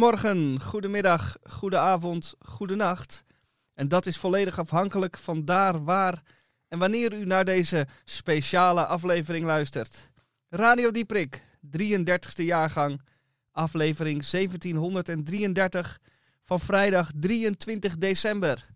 Goedemorgen, goedemiddag, goedenavond, goedenacht. En dat is volledig afhankelijk van daar, waar en wanneer u naar deze speciale aflevering luistert. Radio Dieprik, 33e jaargang, aflevering 1733 van vrijdag 23 december.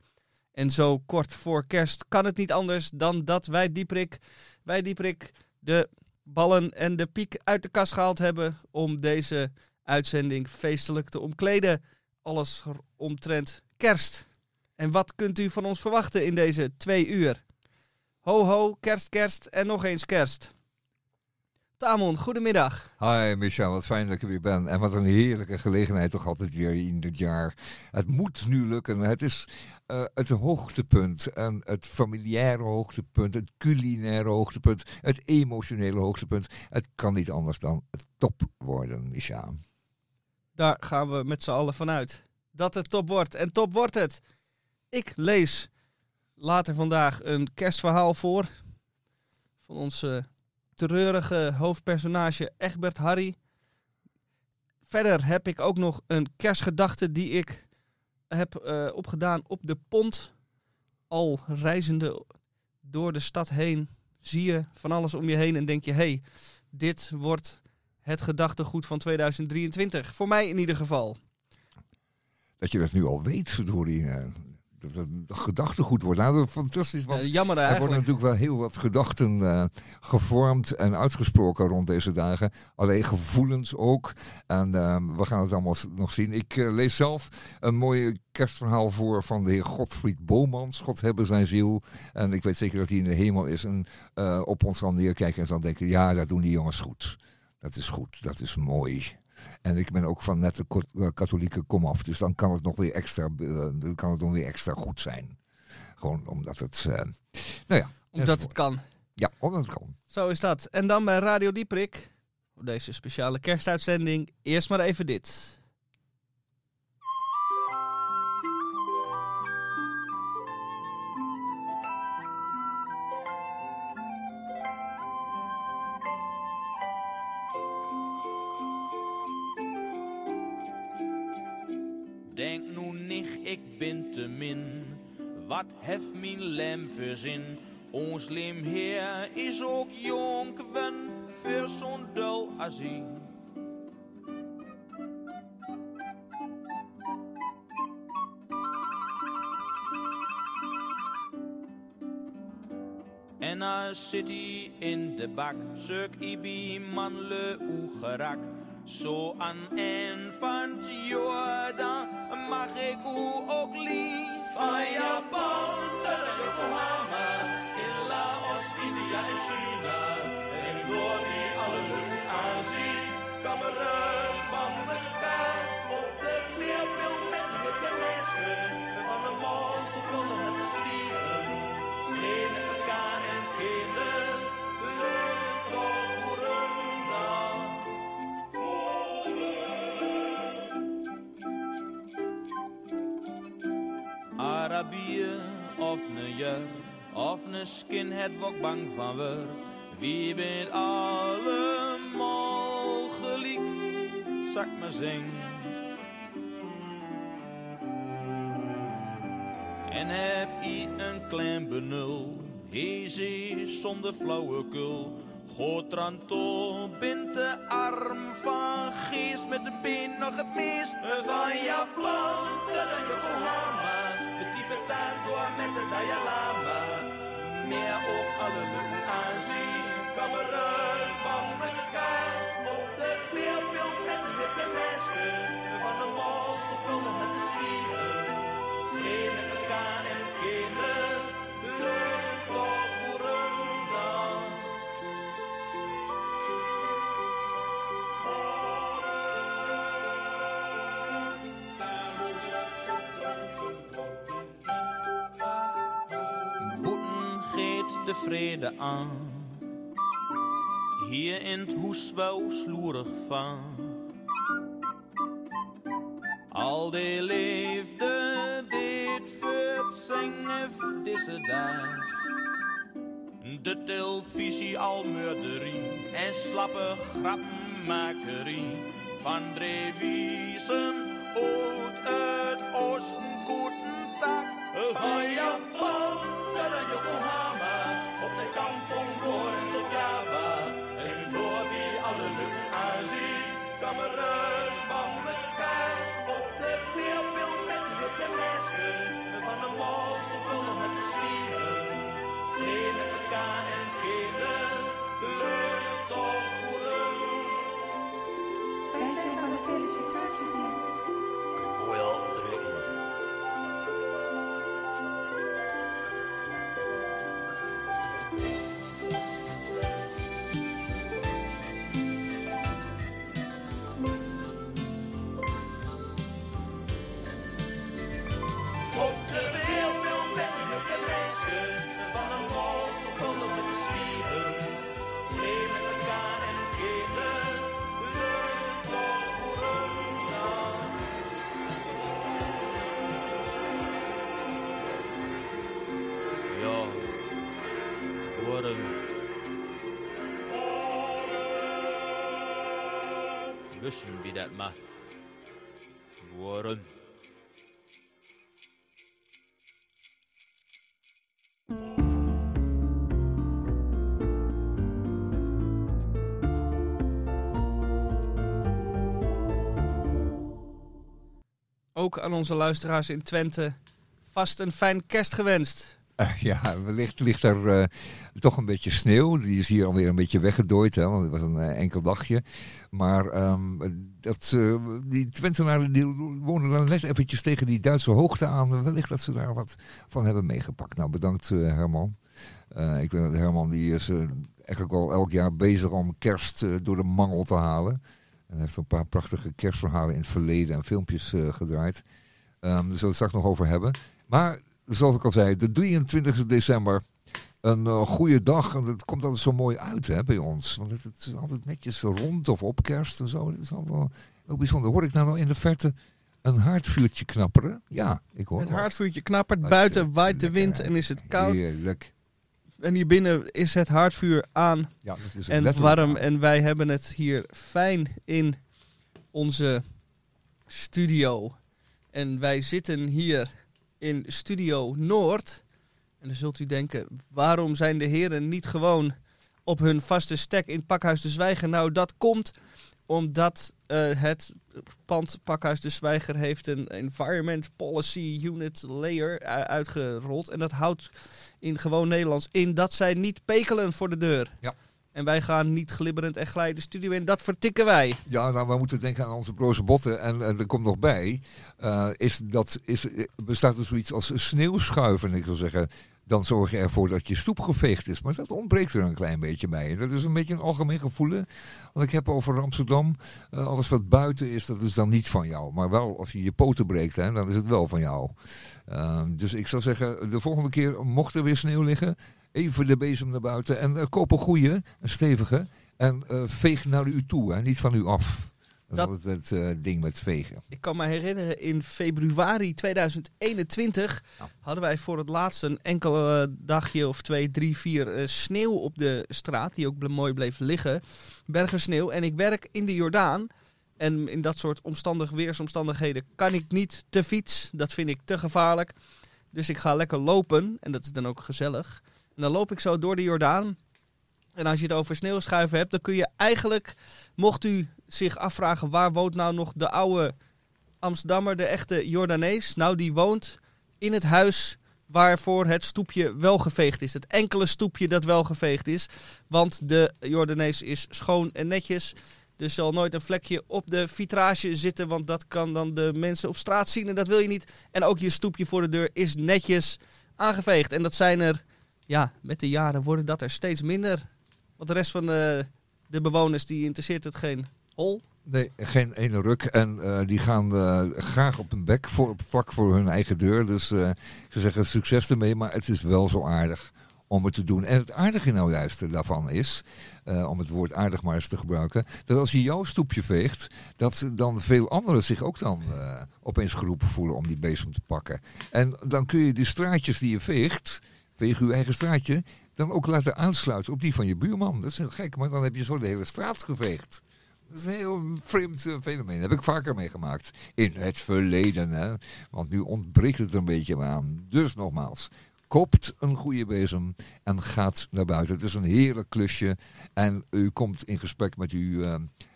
En zo kort voor kerst kan het niet anders dan dat wij Dieprik, wij Dieprik de ballen en de piek uit de kast gehaald hebben om deze uitzending feestelijk te omkleden. Alles omtrent kerst. En wat kunt u van ons verwachten in deze twee uur? Ho ho, kerst, kerst en nog eens kerst. Tamon, goedemiddag. Hi Michel, wat fijn dat ik er weer ben. En wat een heerlijke gelegenheid toch altijd weer in dit jaar. Het moet nu lukken. Het is uh, het hoogtepunt en het familiaire hoogtepunt, het culinaire hoogtepunt, het emotionele hoogtepunt. Het kan niet anders dan top worden, Michel. Daar gaan we met z'n allen vanuit. Dat het top wordt. En top wordt het. Ik lees later vandaag een kerstverhaal voor. Van onze treurige hoofdpersonage Egbert Harry. Verder heb ik ook nog een kerstgedachte die ik heb uh, opgedaan op de pont. Al reizende door de stad heen zie je van alles om je heen en denk je: hé, hey, dit wordt het gedachtegoed van 2023. Voor mij in ieder geval. Dat je dat nu al weet, verdorie dat het gedachtegoed wordt. Nou, fantastisch. Want jammer Er worden natuurlijk wel heel wat gedachten uh, gevormd en uitgesproken rond deze dagen. Alleen gevoelens ook. En uh, we gaan het allemaal nog zien. Ik uh, lees zelf een mooi kerstverhaal voor van de heer Godfried Bomans. God hebben zijn ziel. En ik weet zeker dat hij in de hemel is en op ons zal neerkijken en zal denken: ja, dat doen die jongens goed. Dat is goed, dat is mooi. En ik ben ook van net de eh, katholieke komaf. Dus dan kan het nog weer extra, dan kan het nog weer extra goed zijn. Gewoon omdat het. Uh, nou ja. Omdat het kan. Ja, omdat het kan. Zo is dat. En dan bij Radio Dieprik. Op deze speciale kerstuitzending. Eerst maar even dit. Wat heft mijn lem voor zin? Ons heer is ook jong, wen voor zo'n dul azien. En als zit hij in de bak, suk ibi manle gerak. Zo aan en van Jordan mag ik u ook lief. Japan tot Yokohama, in Laos, India en China. En door die alle lucht aanzien, Of ne jur of ne skinhead wok bang van wur. Wie bent allemaal gelijk, zak maar zing. En heb i een klein benul, hezie zonder flauwekul. Gotranto bent de arm van geest met de been nog het meest van Japan de vrede aan. Hier in het hoes wel sloerig van. Al die leefde dit het zingen deze dag. De televisie al murderie en slappe grappenmakerie van Drewiesen uit het oosten Tag. Ga Ook aan onze luisteraars in Twente vast een fijn kerst gewenst. Eh, ja, wellicht ligt er eh, toch een beetje sneeuw. Die is hier alweer een beetje weggedooid, hè, want het was een eh, enkel dagje. Maar ehm, dat, die Twentenaren die wonen dan net eventjes tegen die Duitse hoogte aan. Wellicht dat ze daar wat van hebben meegepakt. Nou, bedankt Herman. Ik dat Herman die is eigenlijk al elk jaar bezig om kerst door de mangel te halen. En heeft een paar prachtige kerstverhalen in het verleden en filmpjes gedraaid. Ehm daar zullen we het straks nog over hebben. Maar zoals ik al zei, de 23 december. Een eh, goede dag. En het komt altijd zo mooi uit hè, bij ons. Want het, het is altijd netjes rond of op kerst en zo. Dat is al wel heel bijzonder. Hoor ik nou nog in de verte een haardvuurtje knapperen? Ja, ik hoor Het wat. haardvuurtje knappert, buiten waait de wind en is het koud. Heerlijk. En hier binnen is het haardvuur aan Ja, dat is en warm. aan. En wij hebben het hier fijn in onze studio. En wij zitten hier in Studio Noord. En dan zult u denken, waarom zijn de heren niet gewoon op hun vaste stek in Pakhuis de Zwijger? Nou, dat komt omdat eh, het pand Pakhuis de Zwijger heeft een Environment Policy Unit Layer uitgerold. En dat houdt in gewoon Nederlands in dat zij niet pekelen voor de deur. Ja. En wij gaan niet glibberend en glijden de studio in. Dat vertikken wij. Ja, nou, we moeten denken aan onze broze botten. En, en er komt nog bij, eh, is dat, is, eh, bestaat er zoiets als sneeuwschuiven. Ik wil zeggen, dan zorg je ervoor dat je stoep geveegd is. Maar dat ontbreekt er een klein beetje bij. Dat is een beetje een algemeen gevoel. hè. Want ik heb over Amsterdam, eh, alles wat buiten is, dat is dan niet van jou. Maar wel, als je je poten breekt, hè, dan is het wel van jou. Dus ik zou zeggen, de volgende keer mocht er weer sneeuw liggen, even de bezem naar buiten. En eh, koop een goede, een stevige. En eh, veeg naar u toe, hè, niet van u af. Dat, Dat- is altijd het eh, ding met vegen. Ik kan me herinneren, in februari 2021 Ja. hadden wij voor het laatst een enkel eh, dagje of twee, drie, vier sneeuw op de straat. Die ook mooi bleef liggen. Bergen sneeuw. En ik werk in de Jordaan. En in dat soort omstandig weersomstandigheden kan ik niet te fiets. Dat vind ik te gevaarlijk. Dus ik ga lekker lopen. En dat is dan ook gezellig. En dan loop ik zo door de Jordaan. En als je het over sneeuwschuiven hebt, dan kun je eigenlijk, mocht u zich afvragen waar woont nou nog de oude Amsterdammer, de echte Jordanees. Nou, die woont in het huis waarvoor het stoepje wel geveegd is. Het enkele stoepje dat wel geveegd is. Want de Jordanees is schoon en netjes. Er zal nooit een vlekje op de vitrage zitten, want dat kan dan de mensen op straat zien en dat wil je niet. En ook je stoepje voor de deur is netjes aangeveegd. En dat zijn er, ja, met de jaren worden dat er steeds minder. Want de rest van de, de bewoners, die interesseert het geen hol. Nee, geen ene ruk. En eh, die gaan eh, graag op hun bek, voor, vlak voor hun eigen deur. Dus eh ze zeggen succes ermee, maar het is wel zo aardig om het te doen. En het aardige nou juist daarvan is, eh, om het woord aardig maar eens te gebruiken, dat als je jouw stoepje veegt, dat dan veel anderen zich ook dan eh, opeens geroepen voelen om die bezem te pakken. En dan kun je die straatjes die je veegt, veeg je eigen straatje, dan ook laten aansluiten op die van je buurman. Dat is heel gek, maar dan heb je zo de hele straat geveegd. Dat is een heel vreemd eh, fenomeen. Dat heb ik vaker meegemaakt. In het verleden, hè. Want nu ontbreekt het een beetje aan. Dus nogmaals, koopt een goede bezem en gaat naar buiten. Het is een heerlijk klusje. En u komt in gesprek met uw eh,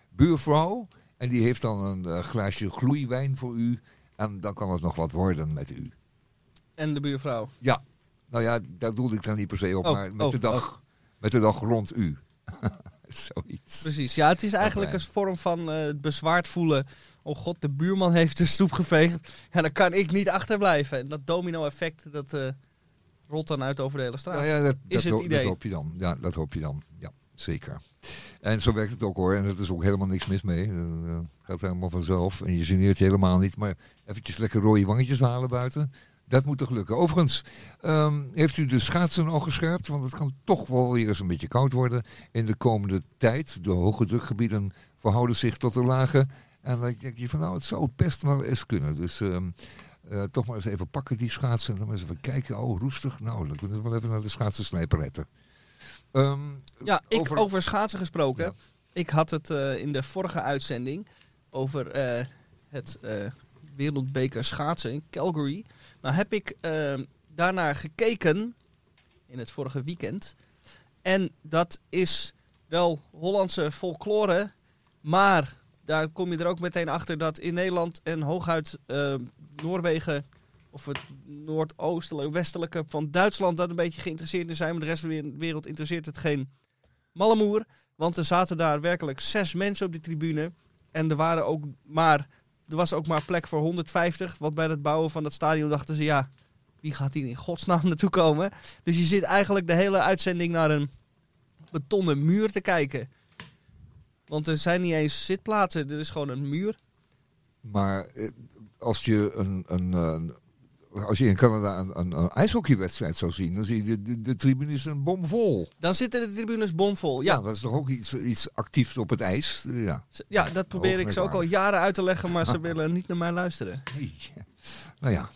buurvrouw. En die heeft dan een eh, glaasje gloeiwijn voor u. En dan kan het nog wat worden met u. En de buurvrouw. Nou ja, daar doelde ik dan niet per se op. Oh, maar met, oh, de dag, met de dag rond u. Zoiets. Precies. Ja, het is eigenlijk een vorm van het bezwaard voelen. Oh god, de buurman heeft de stoep geveegd. Ja, dan kan ik niet achterblijven. En dat domino-effect, dat eh, rolt dan uit over de hele straat. Nou ja, dat, Is dat, het ho- idee. dat hoop je dan. Ja, dat hoop je dan. Ja, zeker. En zo werkt het ook hoor. En er is ook helemaal niks mis mee. Dat eh, gaat helemaal vanzelf. En je geneert je helemaal niet. Maar eventjes lekker rode wangetjes halen buiten. Dat moet toch lukken. Overigens, ehm, heeft u de schaatsen al gescherpt? Want het kan toch wel weer eens een beetje koud worden in de komende tijd. De hoge drukgebieden verhouden zich tot de lage. En dan denk je van nou, het zou best wel eens kunnen. Dus ehm, eh, toch maar eens even pakken die schaatsen. En dan maar eens even kijken. Oh, roestig. Nou, dan kunnen we wel even naar de schaatsensnijperetten. Ehm, Ja, ik over- over, schaatsen gesproken. Ja. Ik had het eh, in de vorige uitzending over eh, het wereldbeker schaatsen in Calgary. Nou heb ik eh, daarnaar gekeken in het vorige weekend. En dat is wel Hollandse folklore, maar daar kom je er ook meteen achter dat in Nederland en hooguit eh, Noorwegen of het noordoostelijke, westelijke van Duitsland dat een beetje geïnteresseerd in zijn. Maar de rest van de wereld interesseert het geen mallemoer. Want er zaten daar werkelijk zes mensen op die tribune. En er, waren ook maar, er was ook maar plek voor 150. Want bij het bouwen van dat stadion dachten ze, ja, wie gaat hier in godsnaam naartoe komen? Dus je zit eigenlijk de hele uitzending naar een betonnen muur te kijken. Want er zijn niet eens zitplaatsen, er is gewoon een muur. Maar eh, als je een, een, eh, als je in Canada een, een, een ijshockeywedstrijd zou zien, dan zie je de, de, de tribunes een bomvol. Dan zitten de tribunes bomvol. Ja, Ja, dat is toch ook iets, iets actiefs op het ijs? Eh, Ja. ja dat probeer ik ze ook al jaren uit te leggen, maar ze willen niet naar mij luisteren. Nou ja,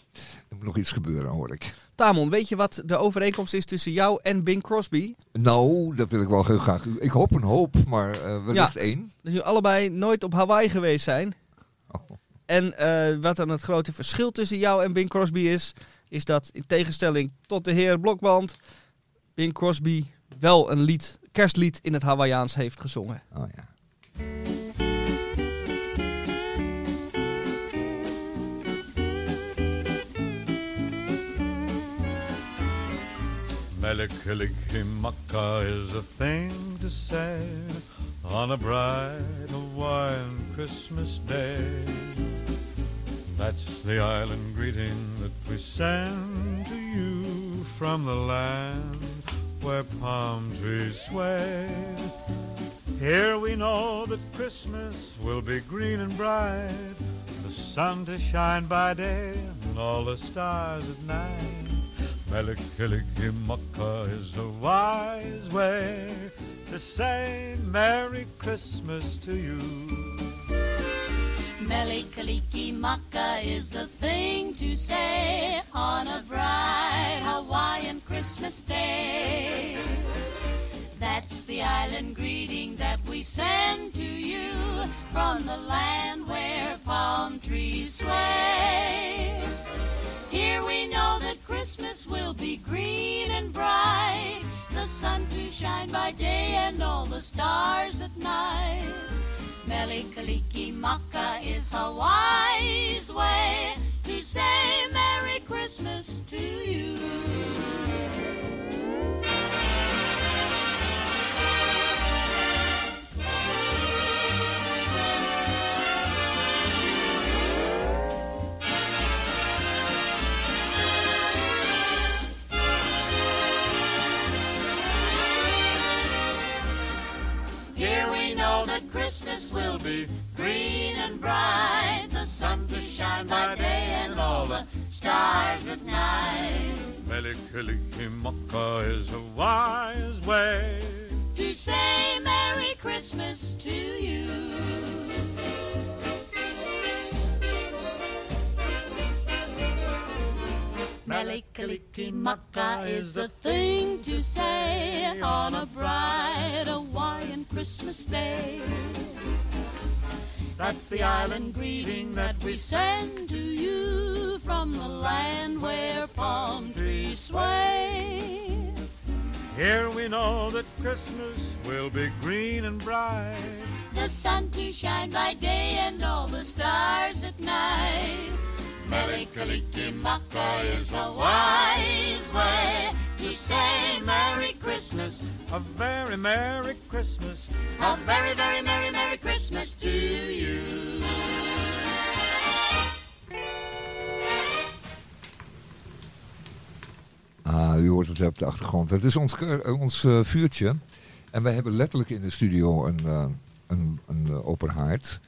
er moet nog iets gebeuren, hoor ik. Tamon, weet je wat de overeenkomst is tussen jou en Bing Crosby? Nou, dat wil ik wel heel graag. Ik hoop een hoop, maar eh wellicht één. Dat jullie allebei nooit op Hawaii geweest zijn. Oh. En eh, wat dan het grote verschil tussen jou en Bing Crosby is, is dat in tegenstelling tot de heer Blokband, Bing Crosby wel een lied, kerstlied in het Hawaiiaans heeft gezongen. Oh ja. Melikilikimaka is a thing to say on a bright Hawaiian Christmas day. That's the island greeting that we send to you from the land where palm trees sway. Here we know that Christmas will be green and bright, the sun to shine by day and all the stars at night. Melikilikimaka is a wise way to say Merry Christmas to you. Melikaliki Maka is a thing to say on a bright Hawaiian Christmas day. That's the island greeting that we send to you from the land where palm trees sway. Here we know that Christmas will be green and bright, the sun to shine by day and all the stars at night. Melikaliki Maka is Hawaii's way to say Merry Christmas to you. Christmas will be green and bright, the sun to shine by day and all the stars at night. Melikilikimaka is a wise way. To say Merry Christmas to you. Melikilikimaka is the thing to say on a bright Hawaiian Christmas Christmas Day. That's the island greeting that we send to you from the land where palm trees sway. Here we know that Christmas will be green and bright. The sun to shine by day and all the stars at night. Melikalikimaka is a wise way to say Merry Christmas. A very Merry Christmas. A very, very Merry, Merry Christmas to you. Ah, u hoort het op de achtergrond. Het is ons, eh, ons eh, vuurtje. En wij hebben letterlijk in de studio een, eh, een, een open haard.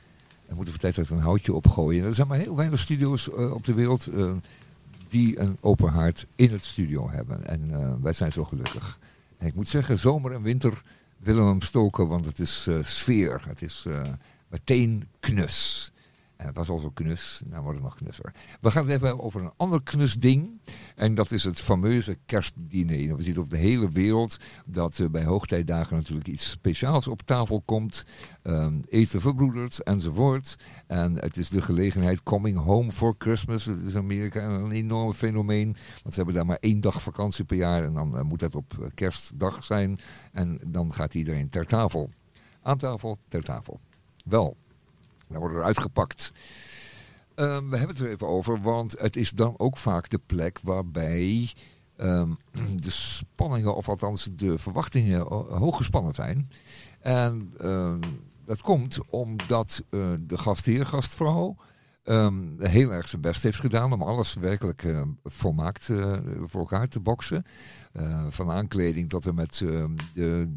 We moeten van tijd een houtje opgooien. Er zijn maar heel weinig studio's eh, op de wereld eh, die een open haard in het studio hebben. En eh, wij zijn zo gelukkig. En ik moet zeggen, zomer en winter willen we hem stoken, want het is sfeer. Het is meteen knus. En het was al knus, nou wordt het nog knusser. We gaan het hebben over een ander knusding. En dat is het fameuze kerstdiner. We zien over de hele wereld dat eh, bij hoogtijdagen natuurlijk iets speciaals op tafel komt. Ehm, eten verbroederd enzovoort. En het is de gelegenheid coming home for Christmas. Het is in Amerika een enorm fenomeen. Want ze hebben daar maar één dag vakantie per jaar. En dan eh, moet dat op eh, kerstdag zijn. En dan gaat iedereen ter tafel. Aan tafel, ter tafel. Wel, dan wordt er uitgepakt. Ehm, we hebben het er even over, want het is dan ook vaak de plek waarbij ehm, de spanningen, of althans de verwachtingen, ho- hoog gespannen zijn. En ehm, dat komt omdat eh, de gastheer, gastvrouw, heel erg zijn best heeft gedaan om alles werkelijk eh, volmaakt eh, voor elkaar te boksen. Eh, van aankleding tot en met de, de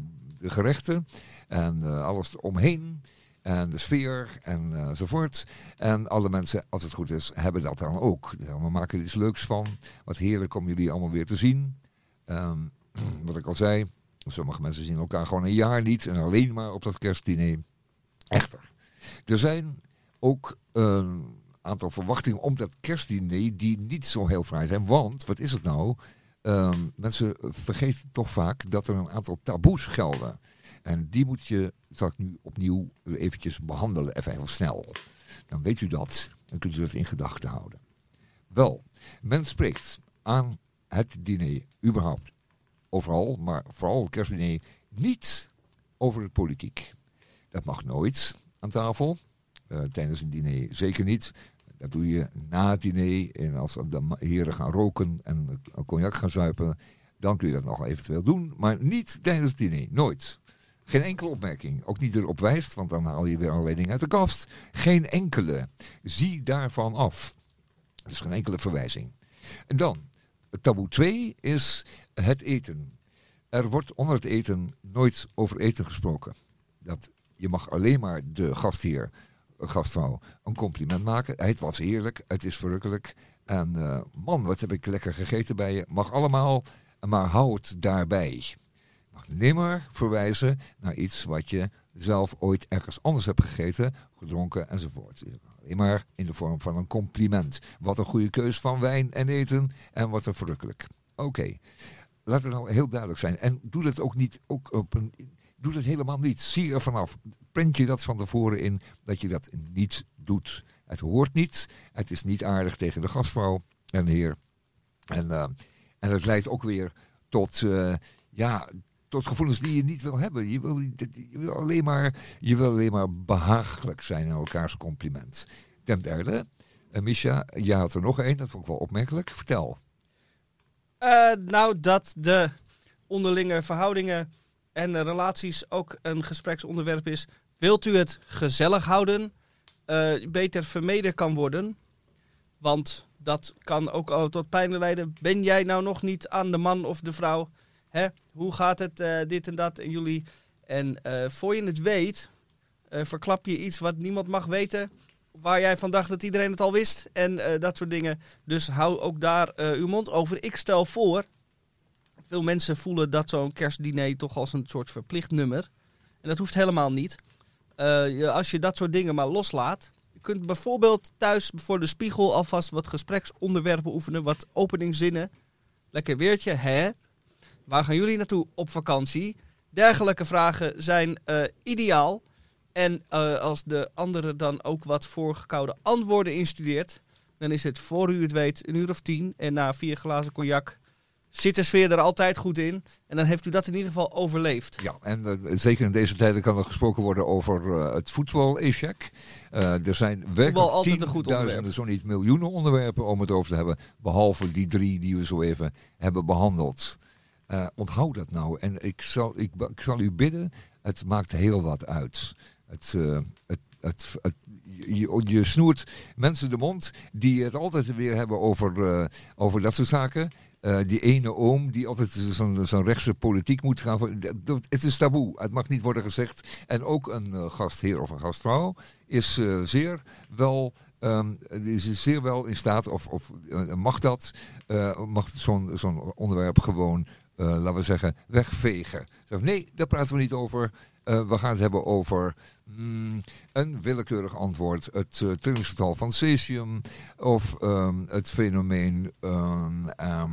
gerechten en alles omheen. En de sfeer eh, enzovoort. En alle mensen, als het goed is, hebben dat dan ook. We maken er iets leuks van. Wat heerlijk om jullie allemaal weer te zien. Ehm, wat ik al zei, sommige mensen zien elkaar gewoon een jaar niet. En alleen maar op dat kerstdiner. Echter. Er zijn ook een aantal verwachtingen om dat kerstdiner die niet zo heel fraai zijn. Want, wat is het nou? Ehm, mensen vergeten toch vaak dat er een aantal taboes gelden. En die moet je, zal ik nu opnieuw eventjes behandelen, even heel snel. Dan weet u dat. Dan kunt u dat in gedachten houden. Wel, men spreekt aan het diner überhaupt overal, maar vooral het kerstdiner, niet over de politiek. Dat mag nooit aan tafel. Eh, tijdens een diner zeker niet. Dat doe je na het diner. En als de heren gaan roken en cognac gaan zuipen, dan kun je dat nog eventueel doen. Maar niet tijdens het diner. Nooit. Geen enkele opmerking. Ook niet erop wijst, want dan haal je weer allerlei dingen uit de kast. Geen enkele. Zie daarvan af. Dus geen enkele verwijzing. En dan, taboe 2 is het eten. Er wordt onder het eten nooit over eten gesproken. Dat, je mag alleen maar de gastheer, gastvrouw, een compliment maken. Het was heerlijk, het is verrukkelijk. En eh, man, wat heb ik lekker gegeten bij je. Mag allemaal, maar hou het daarbij. Nimmer verwijzen naar iets wat je zelf ooit ergens anders hebt gegeten, gedronken enzovoort. Maar in de vorm van een compliment. Wat een goede keus van wijn en eten en wat een verrukkelijk. Oké, laat het nou heel duidelijk zijn. En doe dat ook niet ook op een. Doe dat helemaal niet. Zie er vanaf. Prent je dat van tevoren in dat je dat niet doet. Het hoort niet. Het is niet aardig tegen de gastvrouw en heer. En, en het leidt ook weer tot, eh, ja, tot gevoelens die je niet wil hebben. Je wil, je wil, alleen, maar, je wil alleen maar behagelijk zijn in elkaars compliment. Ten derde, uh, Misha, jij had er nog één. Dat vond ik wel opmerkelijk. Vertel. Eh, nou, dat de onderlinge verhoudingen en eh, relaties ook een gespreksonderwerp is. Wilt u het gezellig houden? eh, beter vermeden kan worden. Want dat kan ook al tot pijn leiden. Ben jij nou nog niet aan de man of de vrouw? Hè? Hoe gaat het, eh, dit en dat en jullie? En eh, voor je het weet, eh, verklap je iets wat niemand mag weten. Waar jij van dacht dat iedereen het al wist. En dat soort dingen. Dus hou ook daar uw mond over. Ik stel voor, veel mensen voelen dat zo'n kerstdiner toch als een soort verplicht nummer. En dat hoeft helemaal niet. Als je dat soort dingen maar loslaat. Je kunt bijvoorbeeld thuis voor de spiegel alvast wat gespreksonderwerpen oefenen. Wat openingszinnen. Lekker weertje, hè? Waar gaan jullie naartoe op vakantie? Dergelijke vragen zijn eh, ideaal. En eh, als de andere dan ook wat voorgekoude antwoorden instudeert, dan is het voor u het weet een uur of tien. En na vier glazen cognac zit de sfeer er altijd goed in. En dan heeft u dat in ieder geval overleefd. Ja, en eh, zeker in deze tijden kan er gesproken worden over het voetbal-echec. Er zijn werkelijk tienduizenden, zo niet miljoenen onderwerpen om het over te hebben. Behalve die drie die we zo even hebben behandeld. Eh, onthoud dat nou. En ik zal, ik, ik zal u bidden, het maakt heel wat uit. Het, eh, het, het, je, snoert mensen de mond die het altijd weer hebben over, eh, over dat soort zaken. Die ene oom die altijd zo'n zo'n rechtse politiek moet gaan. Het is taboe. Het mag niet worden gezegd. En ook een gastheer of een gastvrouw is zeer wel. ehm, is zeer wel in staat, of, of mag dat, mag zo'n zo'n onderwerp gewoon, laten we zeggen, wegvegen. Zeg, nee, daar praten we niet over. Eh, we gaan het hebben over mm, een willekeurig antwoord. Het uh, trillingsgetal van cesium. Of ehm, het fenomeen, ehm, ehm,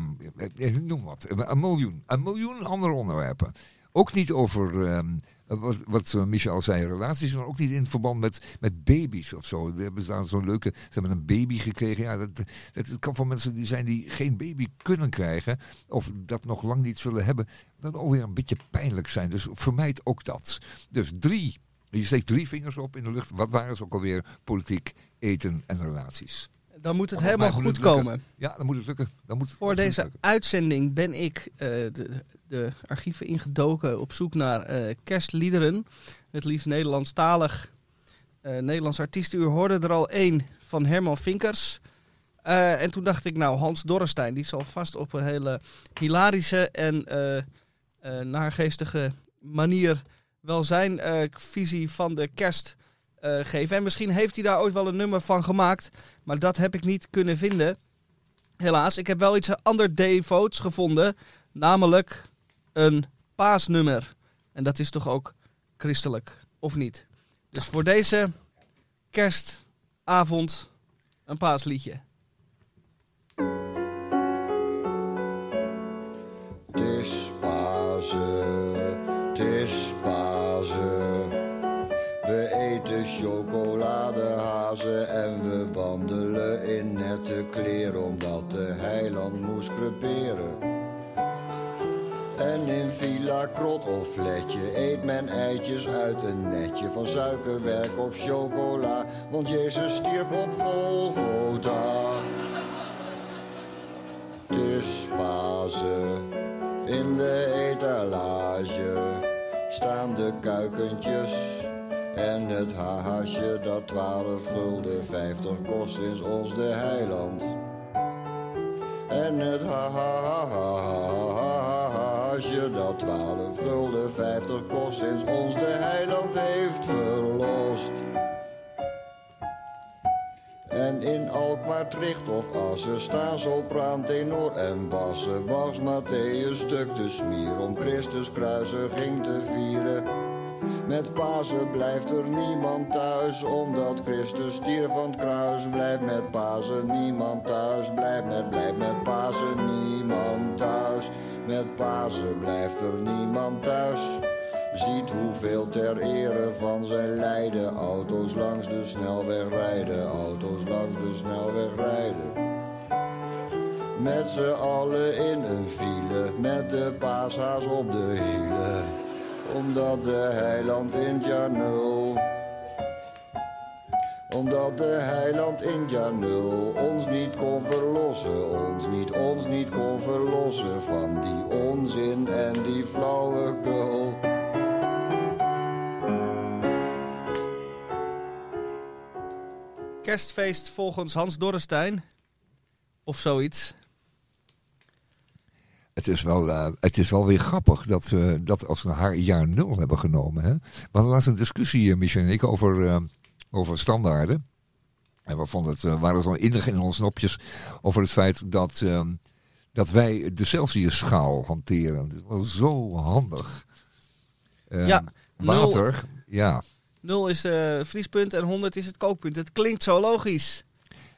eh, noem wat, een miljoen. Een miljoen andere onderwerpen. Ook niet over, wat, wat eh, Michel zei, relaties, maar ook niet in verband met, met baby's of zo. We hebben daar zo'n leuke, ze hebben een baby gekregen. Ja, dat, dat kan voor mensen die zijn die geen baby kunnen krijgen, of dat nog lang niet zullen hebben, dan alweer een beetje pijnlijk zijn. Dus vermijd ook dat. Dus drie, je steekt drie vingers op in de lucht. Wat waren ze ook alweer? Politiek, eten en relaties. Dan moet het helemaal goed komen. Ja, dan moet het lukken. Dan moet Voor deze lukken. uitzending ben ik eh, de, de archieven ingedoken op zoek naar eh, kerstliederen. Het liefst Nederlandstalig. Eh Nederlands artiesten. U hoorde er al één van Herman Vinkers. Eh, en toen dacht ik, nou, Hans Dorrestein, die zal vast op een hele hilarische en naargeestige manier wel zijn visie van de kerst geven. En misschien heeft hij daar ooit wel een nummer van gemaakt, maar dat heb ik niet kunnen vinden. Helaas, ik heb wel iets ander devotes gevonden, namelijk een paasnummer. En dat is toch ook christelijk, of niet? Dus voor deze kerstavond een paasliedje. Het is Pasen, het is Pasen. We eten chocoladehazen en we wandelen in nette kleren omdat de heiland moest creperen. In Villa Krot of Fletje eet men eitjes uit een netje van suikerwerk of chocola, want Jezus stierf op Golgotha. Is Pasen. In de etalage staan de kuikentjes en het haasje dat 12 gulden 50 kost is ons de heiland. En het dat 12 gulden 50 kost sinds ons de heiland heeft verlost. En in Alkmaar, Tricht of Assen staan sopraan, tenor en bassen. Was Matthäus stuk de smier om Christus kruisiging te vieren. Met Pasen blijft er niemand thuis, omdat Christus stierf van het kruis. Blijft met Pasen niemand thuis, blijft met, blijft met Pasen niemand thuis. Met Pasen blijft er niemand thuis. Ziet hoeveel ter ere van zijn lijden auto's langs de snelweg rijden, auto's langs de snelweg rijden. Met z'n allen in een file, met de paashaas op de hielen. Omdat de heiland in het jaar nul, omdat de heiland in het jaar nul ons niet kon verlossen, ons niet, ons niet kon verlossen van die onzin en die flauwekul. Kerstfeest volgens Hans Dorrestein. Of zoiets. Het is, wel, eh, het is wel weer grappig dat we dat als we haar jaar nul hebben genomen. Hè? We hadden laatst een discussie, eh, Michel en ik, over, eh, over standaarden. En we vonden het, eh, waren zo innig in onze nopjes over het feit dat, eh, dat wij de Celsius-schaal hanteren. Dat wel zo handig. Eh, Ja, Water, ja. 0 is de vriespunt en 100 is het kookpunt. Het klinkt zo logisch.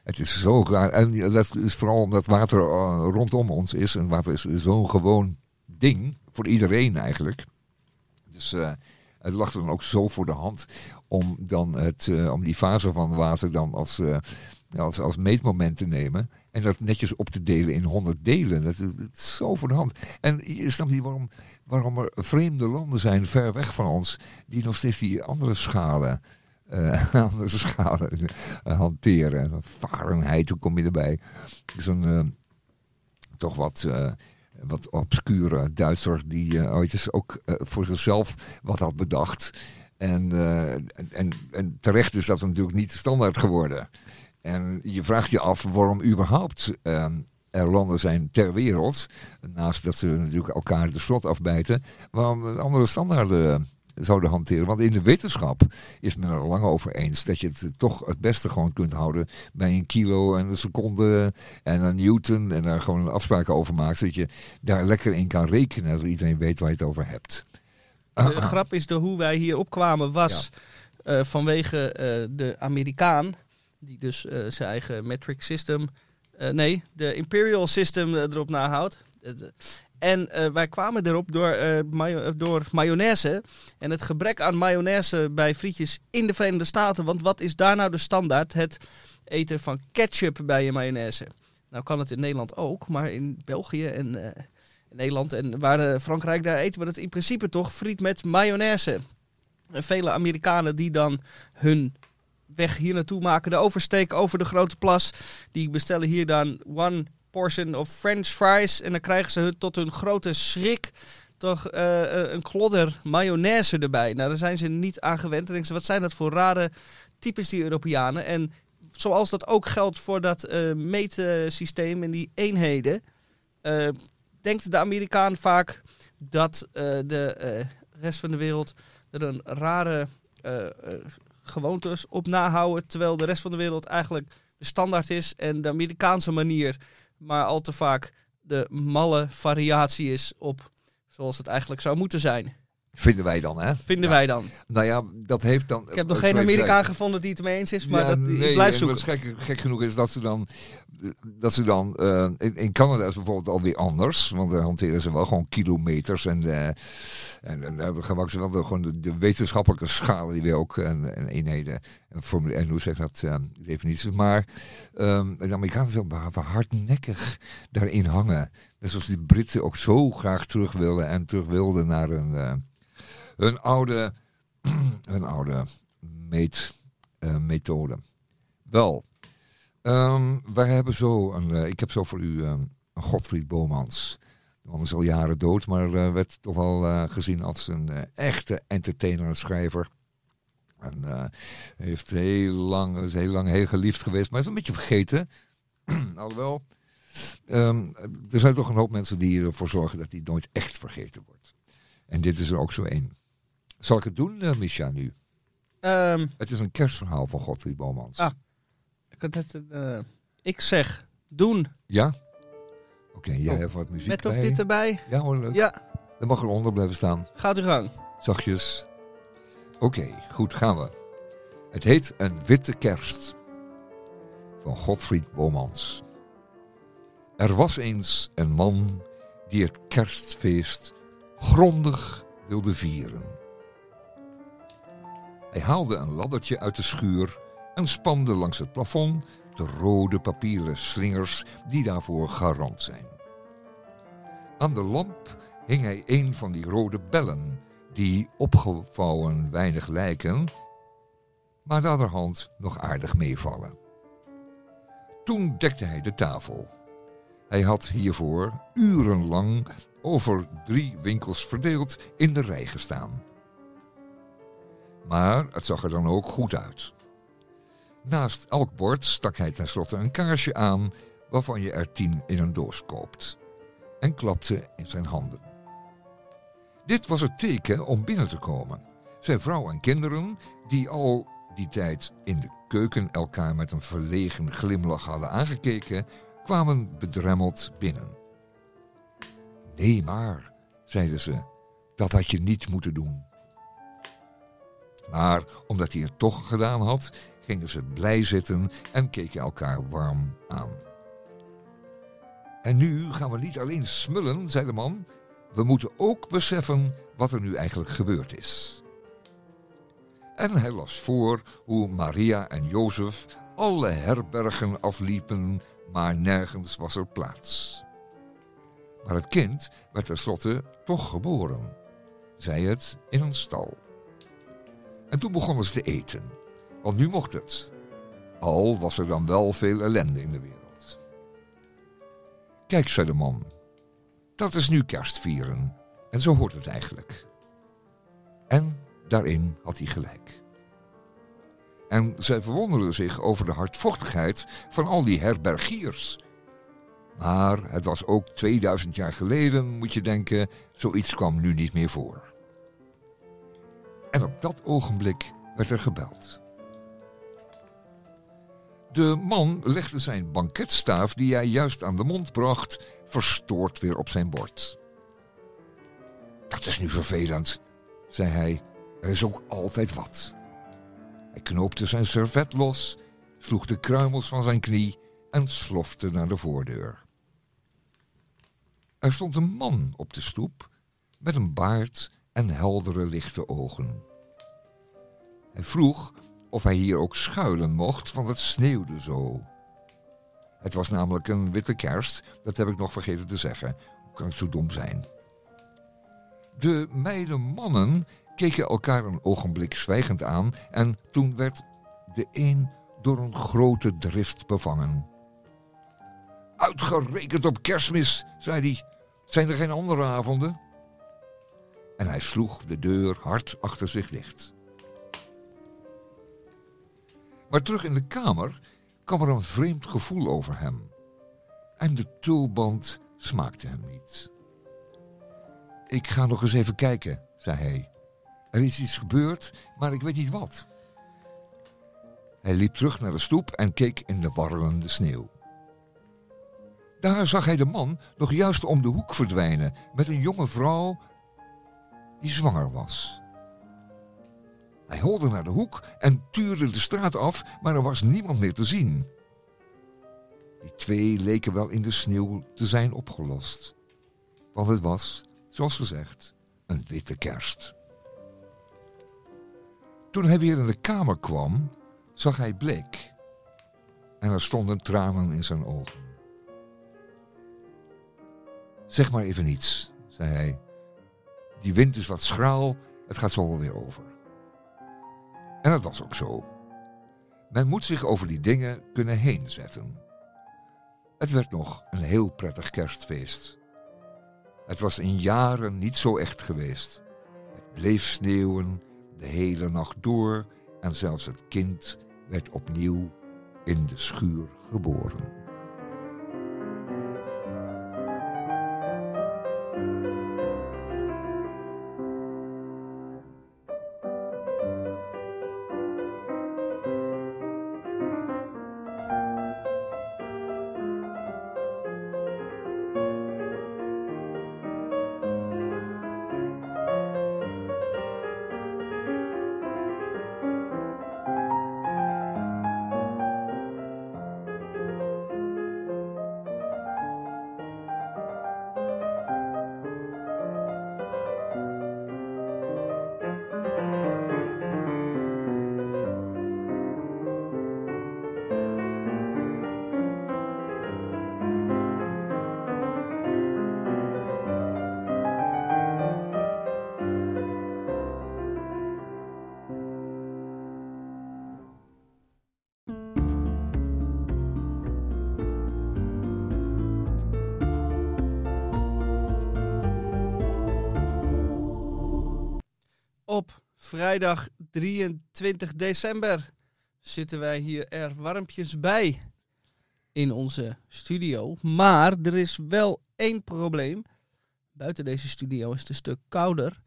Het is zo raar. En dat is vooral omdat water eh, rondom ons is. En water is zo'n gewoon ding. Voor iedereen eigenlijk. Dus eh, het lag dan ook zo voor de hand om, dan het, eh, om die fase van water dan als, eh, als, als meetmoment te nemen. En dat netjes op te delen in 100 delen. Dat is, zo voor de hand. En je snapt niet waarom, waarom er vreemde landen zijn ver weg van ons. die nog steeds die andere schalen. eh, andere schalen hanteren. Fahrenheit, hoe kom je erbij? Zo'n toch wat, wat obscure Duitser die eh, ooit eens ook eh, voor zichzelf wat had bedacht. En, eh, en, en, terecht is dat natuurlijk niet standaard geworden. En je vraagt je af waarom überhaupt ehm, er landen zijn ter wereld, naast dat ze natuurlijk elkaar de slot afbijten, waarom andere standaarden zouden hanteren. Want in de wetenschap is men er lang over eens dat je het toch het beste gewoon kunt houden bij een kilo en een seconde en een newton en daar gewoon afspraken over maakt, zodat je daar lekker in kan rekenen, zodat iedereen weet waar je het over hebt. De grap is de hoe wij hier opkwamen was eh, vanwege eh, de Amerikaan, die dus eh, zijn eigen metric system, nee, de imperial system erop nahoudt. En eh, wij kwamen erop door, eh, eh, door mayonaise. En het gebrek aan mayonaise bij frietjes in de Verenigde Staten. Want wat is daar nou de standaard? Het eten van ketchup bij je mayonaise. Nou kan het in Nederland ook, maar in België en eh, Nederland en waar Frankrijk, daar eten we het in principe toch friet met mayonaise. En vele Amerikanen die dan hun weg hier naartoe maken, de oversteek over de grote plas, die bestellen hier dan one portion of French fries en dan krijgen ze hun, tot hun grote schrik toch eh, eh, een klodder mayonaise erbij. Nou, daar zijn ze niet aan gewend. Dan denken ze, wat zijn dat voor rare types die Europeanen? En zoals dat ook geldt voor dat meetsysteem en die eenheden, eh, denkt de Amerikaan vaak dat de rest van de wereld er een rare gewoontes op nahouden, terwijl de rest van de wereld eigenlijk de standaard is en de Amerikaanse manier maar al te vaak de malle variatie is op zoals het eigenlijk zou moeten zijn. Vinden wij dan, hè? Vinden Ja. wij dan. Nou ja, dat heeft dan... Ik heb nog geen Amerikaan gevonden die het ermee eens is, maar Ja, dat, nee, ik blijf en zoeken. Wat gek, gek genoeg is dat ze dan. Dat ze dan eh, in, Canada is bijvoorbeeld alweer anders. Want daar hanteren ze wel gewoon kilometers. En, eh, en, en daar gebruiken ze wel gewoon de, wetenschappelijke schalen die ook. En, en eenheden. En, formule, en hoe zeg dat? eh, definities. Maar ehm, de Amerikanen zijn hardnekkig daarin hangen. Net zoals die Britten ook zo graag terug willen. En terug wilden naar eh, hun oude. hun oude meet, eh, methode. Wel, ehm, wij hebben zo een, eh, ik heb zo voor u ehm, een Godfried Bomans. De man is al jaren dood, maar eh, werd toch wel eh, gezien als een echte entertainer en schrijver. En heeft heel lang, is heel lang heel geliefd geweest, maar is een beetje vergeten. Alhoewel, ehm, er zijn toch een hoop mensen die ervoor zorgen dat hij nooit echt vergeten wordt. En dit is er ook zo één. Zal ik het doen, Misha, nu? Het is een kerstverhaal van Godfried Bomans. Ah. Ik, had net, eh, ik zeg, doen Ja? Oké, jij Oh, hebt wat muziek met of bij. dit erbij. Ja hoor, leuk. Ja, Dan mag eronder blijven staan. gaat uw gang. Zachtjes. Oké, goed, gaan we. Het heet Een Witte Kerst. Van Godfried Bomans. Er was eens een man die het kerstfeest grondig wilde vieren. Hij haalde een laddertje uit de schuur en spande langs het plafond de rode papieren slingers die daarvoor garant zijn. Aan de lamp hing hij een van die rode bellen, die opgevouwen weinig lijken, maar naderhand nog aardig meevallen. Toen dekte hij de tafel. Hij had hiervoor urenlang over drie winkels verdeeld in de rij gestaan. Maar het zag er dan ook goed uit. Naast elk bord stak hij tenslotte een kaarsje aan waarvan je er tien in een doos koopt en klapte in zijn handen. Dit was het teken om binnen te komen. Zijn vrouw en kinderen, die al die tijd in de keuken elkaar met een verlegen glimlach hadden aangekeken, kwamen bedremmeld binnen. Nee, maar, zeiden ze, dat had je niet moeten doen. Maar omdat hij het toch gedaan had, gingen ze blij zitten en keken elkaar warm aan. En nu gaan we niet alleen smullen, zei de man, we moeten ook beseffen wat er nu eigenlijk gebeurd is. En hij las voor hoe Maria en Jozef alle herbergen afliepen, maar nergens was er plaats. Maar het kind werd tenslotte toch geboren, zij het in een stal. En toen begonnen ze te eten, want nu mocht het. Al was er dan wel veel ellende in de wereld. Kijk, zei de man, dat is nu kerstvieren. En zo hoort het eigenlijk. En daarin had hij gelijk. En zij verwonderden zich over de hardvochtigheid van al die herbergiers. Maar het was ook 2000 jaar geleden, moet je denken, zoiets kwam nu niet meer voor. En op dat ogenblik werd er gebeld. De man legde zijn banketstaaf, die hij juist aan de mond bracht, verstoord weer op zijn bord. Dat is nu vervelend, zei hij. Er is ook altijd wat. Hij knoopte zijn servet los, sloeg de kruimels van zijn knie en slofte naar de voordeur. Er stond een man op de stoep met een baard en heldere lichte ogen. Hij vroeg of hij hier ook schuilen mocht, want het sneeuwde zo. Het was namelijk een witte kerst, dat heb ik nog vergeten te zeggen. Hoe kan ik zo dom zijn? De meide mannen keken elkaar een ogenblik zwijgend aan en toen werd de een door een grote drift bevangen. Uitgerekend op kerstmis, zei hij. Zijn er geen andere avonden? En hij sloeg de deur hard achter zich dicht. Maar terug in de kamer kwam er een vreemd gevoel over hem. En de tulband smaakte hem niet. Ik ga nog eens even kijken, zei hij. Er is iets gebeurd, maar ik weet niet wat. Hij liep terug naar de stoep en keek in de warrelende sneeuw. Daar zag hij de man nog juist om de hoek verdwijnen met een jonge vrouw die zwanger was. Hij holde naar de hoek en tuurde de straat af, maar er was niemand meer te zien. Die twee leken wel in de sneeuw te zijn opgelost. Want het was, zoals gezegd, een witte kerst. Toen hij weer in de kamer kwam, zag hij bleek. En er stonden tranen in zijn ogen. Zeg maar even niets, zei hij. Die wind is wat schraal, het gaat zo weer over. En dat was ook zo. Men moet zich over die dingen kunnen heen zetten. Het werd nog een heel prettig kerstfeest. Het was in jaren niet zo echt geweest. Het bleef sneeuwen de hele nacht door en zelfs het kind werd opnieuw in de schuur geboren. Vrijdag 23 december zitten wij hier er warmpjes bij in onze studio. Maar er is wel één probleem. Buiten deze studio is het een stuk kouder.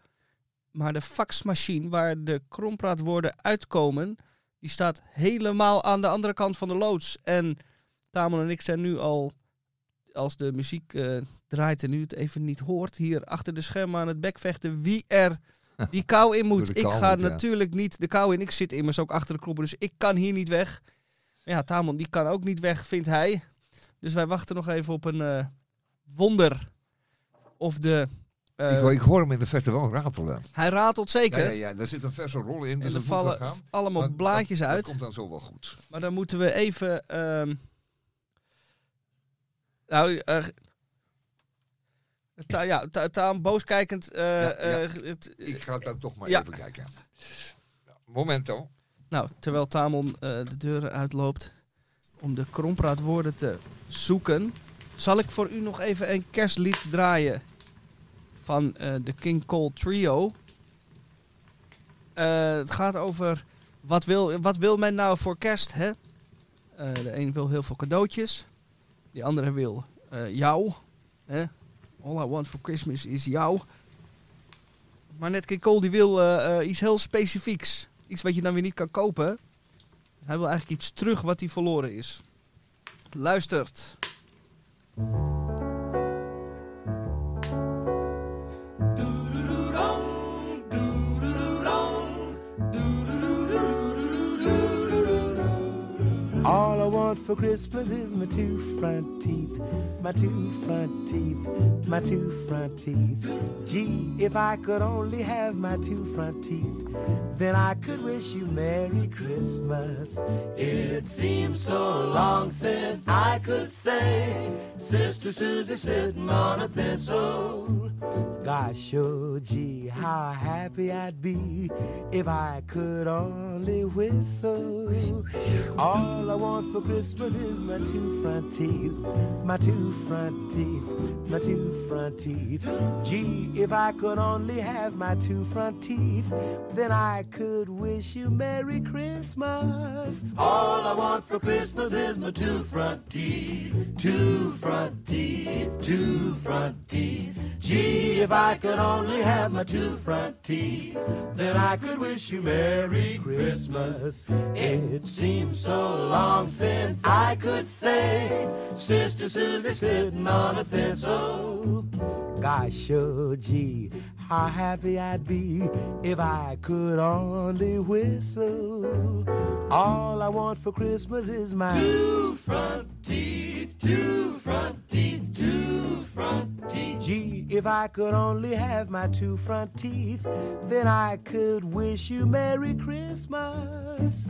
Maar de faxmachine waar de krompraatwoorden uitkomen, die staat helemaal aan de andere kant van de loods. En Tamon en ik zijn nu al, als de muziek eh, draait en u het even niet hoort, hier achter de schermen aan het bekvechten wie er die kou in moet. Ik ga moet, ja. natuurlijk niet de kou in. Ik zit immers ook achter de knoppen, dus ik kan hier niet weg. Ja, Tamon die kan ook niet weg, vindt hij. Dus wij wachten nog even op een eh, wonder. Of de Eh, ik, ik hoor hem in de verte wel ratelen. hij ratelt zeker. ja, ja, daar zit een verse rol in, dus en er vallen gaan. allemaal Maar blaadjes dat, uit. Dat komt dan zo wel goed. Maar dan moeten we even. ehm, nou, ta, ja, ta, booskijkend. eh, Ja, ja. eh, het- Ik ga daar toch maar even kijken. Momento. nou, terwijl Tamon eh, de deur uitloopt om de krompraatwoorden te zoeken, zal ik voor u nog even een kerstlied draaien van de King Cole Trio. Het gaat over wat wil, wat wil men nou voor kerst, hè? De een wil heel veel cadeautjes, die andere wil jou. Hè? All I want for Christmas is jou. Maar net King Cole die wil eh, eh, iets heel specifieks. Iets wat je dan weer niet kan kopen. Hij wil eigenlijk iets terug wat hij verloren is. Luistert. Want for Christmas is my two front teeth, my two front teeth, my two front teeth. Gee, if I could only have my two front teeth, then I could wish you Merry Christmas. It seems so long since I could say, Sister Susie sitting on a thistle. Gosh, oh gee, how happy I'd be if I could only whistle. All I want for Christmas is my two front teeth, my two front teeth, my two front teeth. Gee, if I could only have my two front teeth, then I could wish you Merry Christmas. All I want for Christmas is my two front teeth, two front teeth, two front teeth. Gee, if I could only have my two front teeth, then I could wish you Merry Christmas. It seems so long since I could say, Sister Susie sitting on a thistle. Gosh, oh gee, how happy I'd be if I could only whistle. All I want for Christmas is my two front teeth, two front teeth, two front teeth. Gee, if I could only have my two front teeth, then I could wish you Merry Christmas.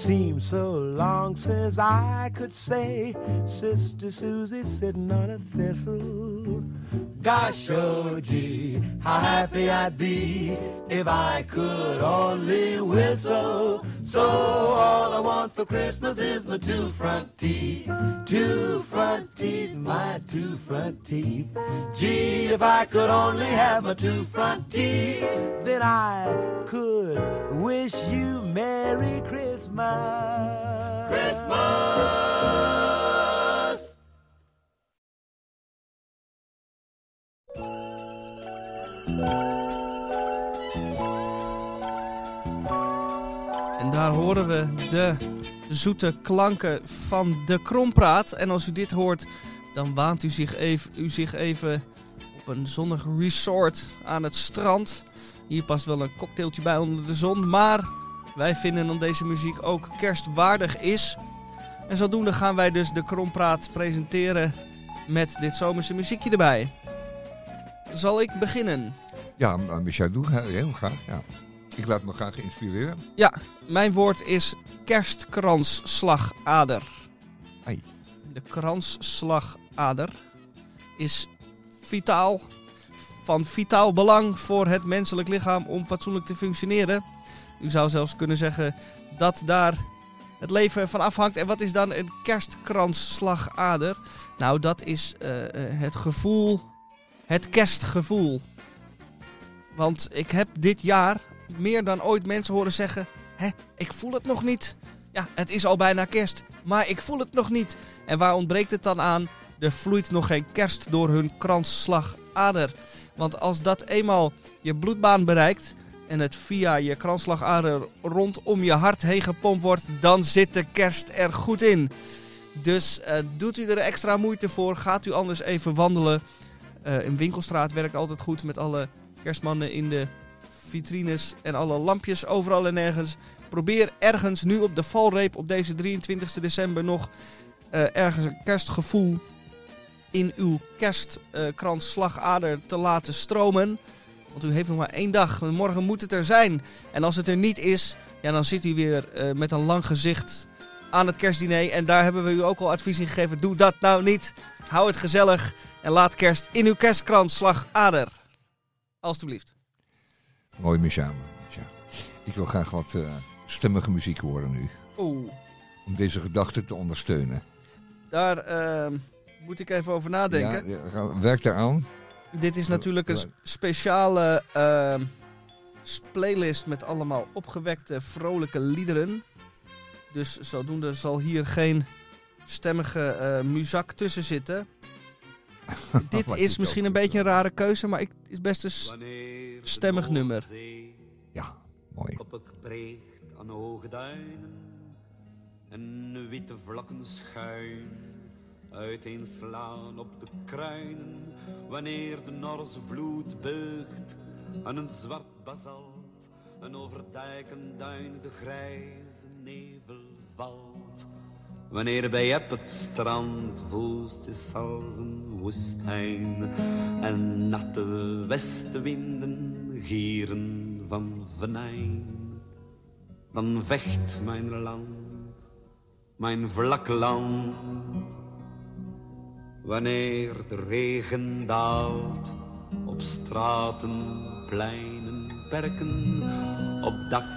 Seems so long since I could say, Sister Susie sitting on a thistle. Gosh, oh gee, how happy I'd be if I could only whistle. So all I want for Christmas is my two front teeth, two front teeth, my two front teeth. Gee, if I could only have my two front teeth, then I could wish you Merry Christmas. Christmas! En daar horen we de zoete klanken van de krompraat. En als u dit hoort, dan waant u zich even, u zich even op een zonnig resort aan het strand. Hier past wel een cocktailtje bij onder de zon. Maar wij vinden dat deze muziek ook kerstwaardig is. En zodoende gaan wij dus de krompraat presenteren met dit zomerse muziekje erbij. Zal ik beginnen? Ja, Michel, doe he- heel graag. Ja. Ik laat me graag inspireren. Mijn woord is kerstkransslagader. Ai. De kransslagader is vitaal, van vitaal belang voor het menselijk lichaam om fatsoenlijk te functioneren. U zou zelfs kunnen zeggen dat daar het leven van afhangt. En wat is dan een kerstkransslagader? Nou, dat is eh, eh, het gevoel, het kerstgevoel. Want ik heb dit jaar meer dan ooit mensen horen zeggen: Hè, ik voel het nog niet. Ja, het is al bijna kerst, maar ik voel het nog niet. En waar ontbreekt het dan aan? Er vloeit nog geen kerst door hun kransslagader. Want als dat eenmaal je bloedbaan bereikt en het via je kransslagader rondom je hart heen gepompt wordt, dan zit de kerst er goed in. Dus eh, doet u er extra moeite voor, gaat u anders even wandelen. Eh in Winkelstraat werkt altijd goed met alle kerstmannen in de vitrines en alle lampjes overal en nergens. Probeer ergens nu op de valreep op deze 23 december nog eh, ergens een kerstgevoel in uw kerstkransslagader te laten stromen. Want u heeft nog maar één dag. Morgen moet het er zijn. En als het er niet is, ja, dan zit u weer eh, met een lang gezicht aan het kerstdiner. En daar hebben we u ook al advies in gegeven. Doe dat nou niet. Hou het gezellig en laat kerst in uw kerstkransslagader. Alsjeblieft. Mooi, Misha. Misha. Ik wil graag wat eh, stemmige muziek horen nu. Oeh, Om deze gedachte te ondersteunen. daar eh, moet ik even over nadenken. Ja, ja, werk daaraan. Dit is natuurlijk een speciale ehm, s- playlist met allemaal opgewekte, vrolijke liederen. Dus zodoende zal hier geen stemmige eh, muzak tussen zitten. Dit is misschien een beetje een rare keuze, maar ik, het is best een stemmig nummer. Ja, mooi. Koppig breekt aan hoge duinen en witte vlakken schuin uiteenslaan op de kruinen wanneer de Norse vloed beugt aan een zwart basalt en over dijk en duin de grijze nevel valt. Wanneer bij op het strand woest is als een woestijn en natte westenwinden gieren van venijn, dan vecht mijn land, mijn vlak land. Wanneer de regen daalt op straten, pleinen, perken, op dak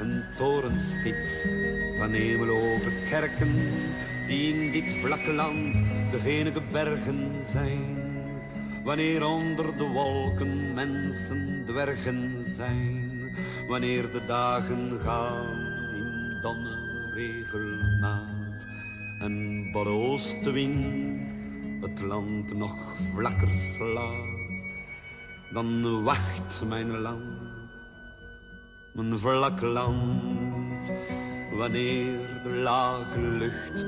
en torenspits van hemeloge kerken, die in dit vlakke land de enige bergen zijn. Wanneer onder de wolken mensen dwergen zijn, wanneer de dagen gaan in domme regelmaat en barre oostenwind het land nog vlakker slaat, dan wacht mijn land, mijn vlak land, wanneer de lage lucht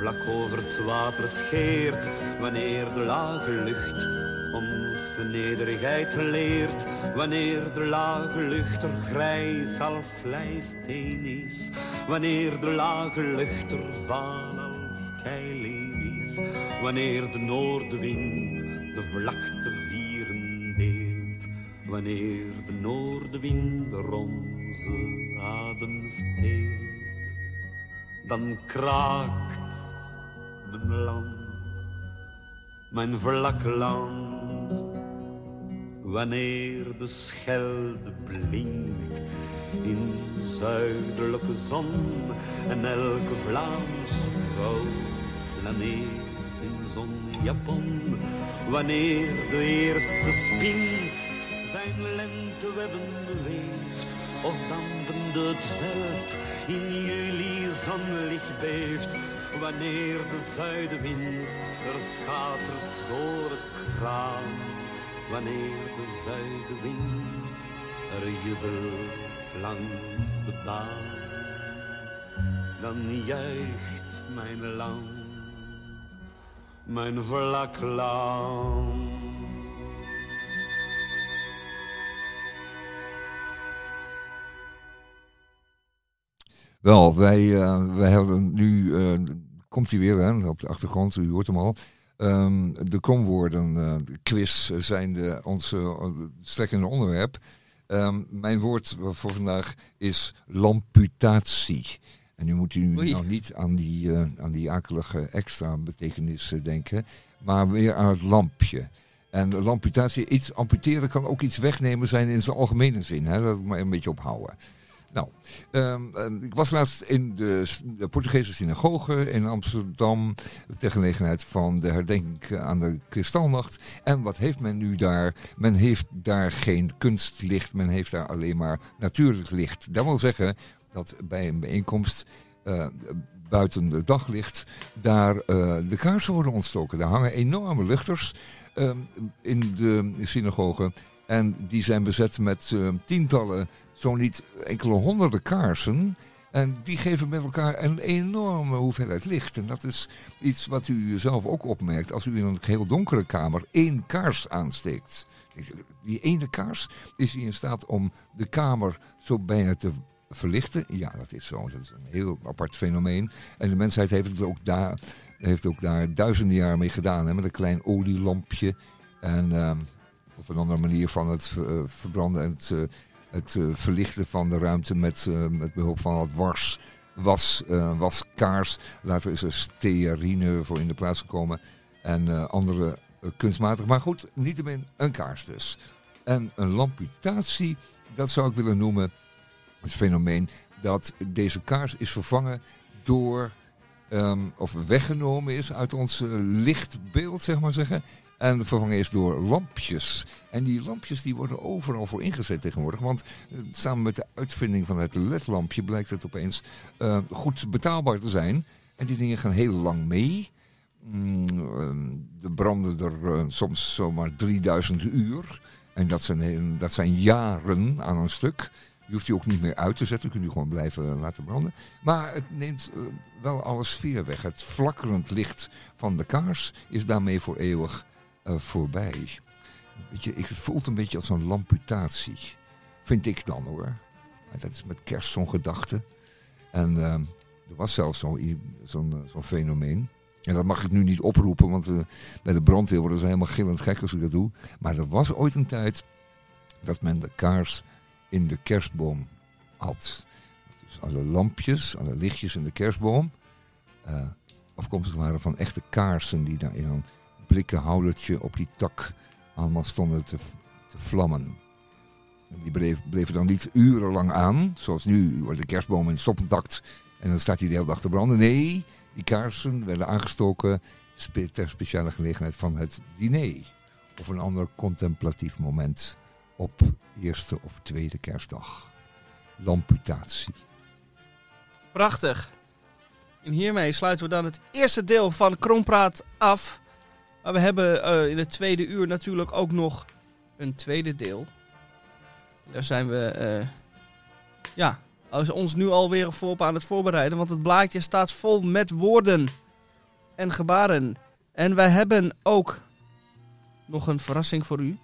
vlak over het water scheert, wanneer de lage lucht onze nederigheid leert, wanneer de lage lucht er grijs als slijsteen is, wanneer de lage lucht er vaal als wanneer de noordenwind de vlakte vieren deelt, wanneer de noordenwind er onze adem steelt, dan kraakt mijn land, mijn vlak land. Wanneer de schelde blinkt in zuidelijke zon en elke Vlaamse vrouw flaneert in zonjapon. Wanneer de eerste spin zijn lentewebben weeft of dampende het veld in juli zonlicht beeft. Wanneer de zuidenwind er schatert door het kraan. Wanneer de zuidenwind er jubelt langs de baan. Dan juicht mijn land, mijn vlak land. Wel, wij, eh, wij hebben nu, eh, komt hij weer hè, op de achtergrond, u hoort hem al. Ehm, de komwoorden eh, de quiz zijn de, onze uh, strekkende onderwerp. Ehm, mijn woord voor vandaag is lamputatie. En nu moet u Oei. nou niet aan die, eh, aan die akelige extra betekenissen denken, maar weer aan het lampje. En lamputatie, iets amputeren kan ook iets wegnemen zijn in zijn algemene zin. Hè? Dat moet maar een beetje ophouden. Nou, ehm, ehm, ik was laatst in de, de Portugese synagoge in Amsterdam. Ter gelegenheid van de herdenking aan de Kristalnacht. En wat heeft men nu daar? Men heeft daar geen kunstlicht, men heeft daar alleen maar natuurlijk licht. Dat wil zeggen dat bij een bijeenkomst eh, buiten het daglicht daar eh, de kaarsen worden ontstoken. Daar hangen enorme luchters ehm, in de synagoge. En die zijn bezet met eh, tientallen, zo niet enkele honderden kaarsen. En die geven met elkaar een enorme hoeveelheid licht. En dat is iets wat u zelf ook opmerkt als u in een heel donkere kamer één kaars aansteekt. Die ene kaars is in staat om de kamer zo bijna te verlichten. Ja, dat is zo. Dat is een heel apart fenomeen. En de mensheid heeft het ook daar, heeft ook daar duizenden jaar mee gedaan. Hè, met een klein olielampje. En, ehm, of een andere manier van het eh, verbranden en het, eh, het eh, verlichten van de ruimte met, met behulp van wat wars, was, waskaars. Later is er stearine voor in de plaats gekomen. En andere kunstmatig. Maar goed, niettemin een kaars dus. En een lamputatie, dat zou ik willen noemen het fenomeen dat deze kaars is vervangen door, ehm, of weggenomen is uit ons eh, lichtbeeld, zeg maar zeggen. En vervangen is door lampjes. En die lampjes die worden overal voor ingezet tegenwoordig. Want eh, samen met de uitvinding van het ledlampje blijkt het opeens eh, goed betaalbaar te zijn. En die dingen gaan heel lang mee. Mm, ehm, er branden er soms zomaar 3000 uur. En dat zijn, dat zijn jaren aan een stuk. Je hoeft die ook niet meer uit te zetten. Kun je gewoon blijven laten branden. Maar het neemt eh, wel alle sfeer weg. Het flakkerend licht van de kaars is daarmee voor eeuwig eh, voorbij. Weet je, ik voelt een beetje als een lamputatie. Vind ik dan hoor. Dat is met kerst zo'n gedachte. En eh, er was zelfs zo'n eh, zo'n fenomeen. En dat mag ik nu niet oproepen, want eh, bij de brandweer worden ze helemaal gillend gek als ik dat doe. Maar er was ooit een tijd dat men de kaars in de kerstboom had. Dus alle lampjes, alle lichtjes in de kerstboom. eh, afkomstig waren van echte kaarsen die daar in een blikken houdertje op die tak allemaal stonden te, vlammen. En Die bleven dan niet urenlang aan, zoals nu wordt de kerstboom in stopcontact en dan staat hij de hele dag te branden. Nee, die kaarsen werden aangestoken ter speciale gelegenheid van het diner. Of een ander contemplatief moment op eerste of tweede kerstdag. Lamputatie. Prachtig. En hiermee sluiten we dan het eerste deel van Krompraat af. Maar we hebben eh, in het tweede uur natuurlijk ook nog een tweede deel. Daar zijn we, eh, ja, als ons nu alweer voorop aan het voorbereiden. Want het blaadje staat vol met woorden en gebaren. En wij hebben ook nog een verrassing voor u.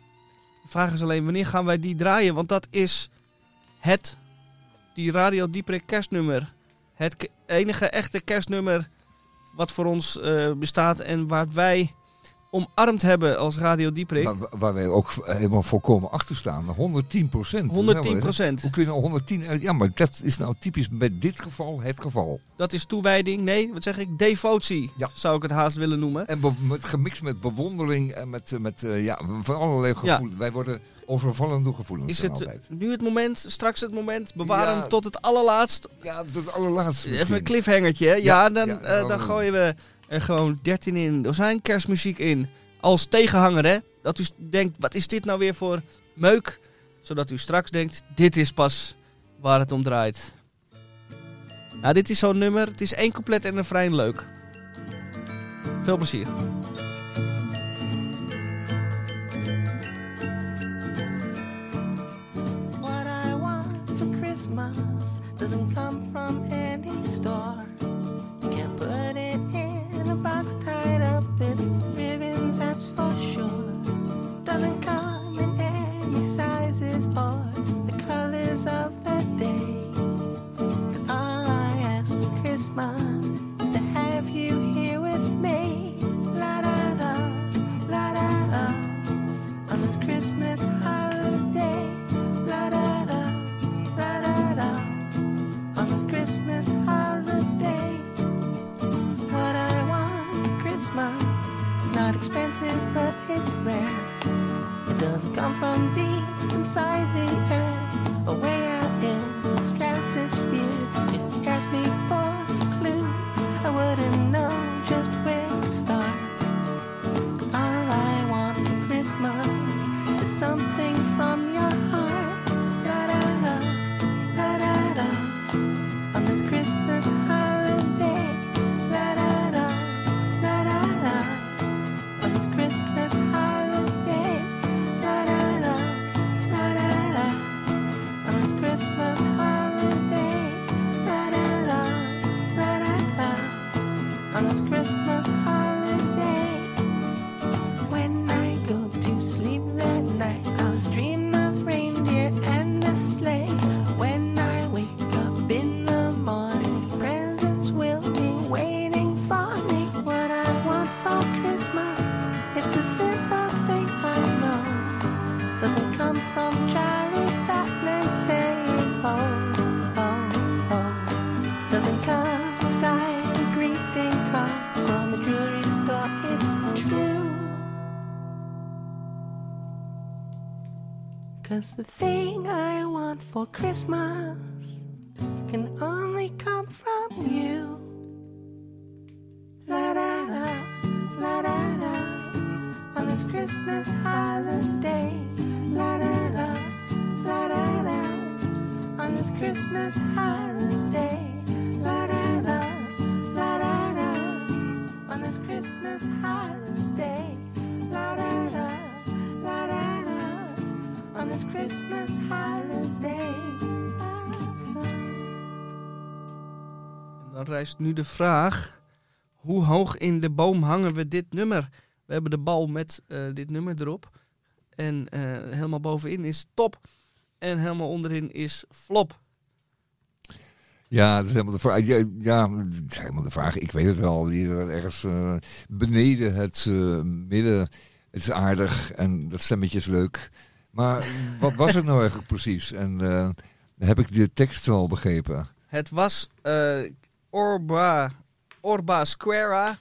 De vraag is alleen wanneer gaan wij die draaien? Want dat is het, die Radio Dieprik kerstnummer. Het enige echte kerstnummer wat voor ons eh, bestaat en waar wij omarmd hebben als Radio Dieprik. Waar, waar wij ook helemaal volkomen achter staan. 110 procent. 110 procent. Hoe kun je nou 110 uit? Ja, maar dat is nou typisch bij dit geval het geval. Dat is toewijding, nee, wat zeg ik? Devotie Ja. zou ik het haast willen noemen. En met, gemixt met bewondering en met, eh, met eh, ja, van allerlei Ja. gevoelens. Wij worden overvallen door gevoelens. Is het altijd. nu het moment, straks het moment, bewaren Ja. hem tot het allerlaatst. Ja, het allerlaatste misschien. Even een cliffhangertje, hè? Ja, eh, dan- dan gooien we er gewoon 13 in. Er zijn kerstmuziek in. Als tegenhanger, hè? Dat u denkt, wat is dit nou weer voor meuk? Zodat u straks denkt, dit is pas waar het om draait. Nou, dit is zo'n nummer. Het is één couplet en een refrein leuk. Veel plezier. Doesn't come from any store. Can't put box tied up with ribbons, that's for sure. Doesn't come in any sizes or the colors of the day. 'Cause all I ask for Christmas is to have you here with me. La da da, la da da on this Christmas holiday. beside the The thing I want for Christmas Dan rijst nu de vraag: hoe hoog in de boom hangen we dit nummer? We hebben de bal met eh, dit nummer erop. En eh, helemaal bovenin is top. En helemaal onderin is flop. Ja, dat is helemaal de vraag. Ja, ja, het is helemaal de vraag. Ik weet het wel. Hier ergens eh, beneden het midden. Het is aardig en dat stemmetje is leuk. Maar wat was het nou eigenlijk precies? En heb ik de tekst wel begrepen? Het was Orba, Orba Squara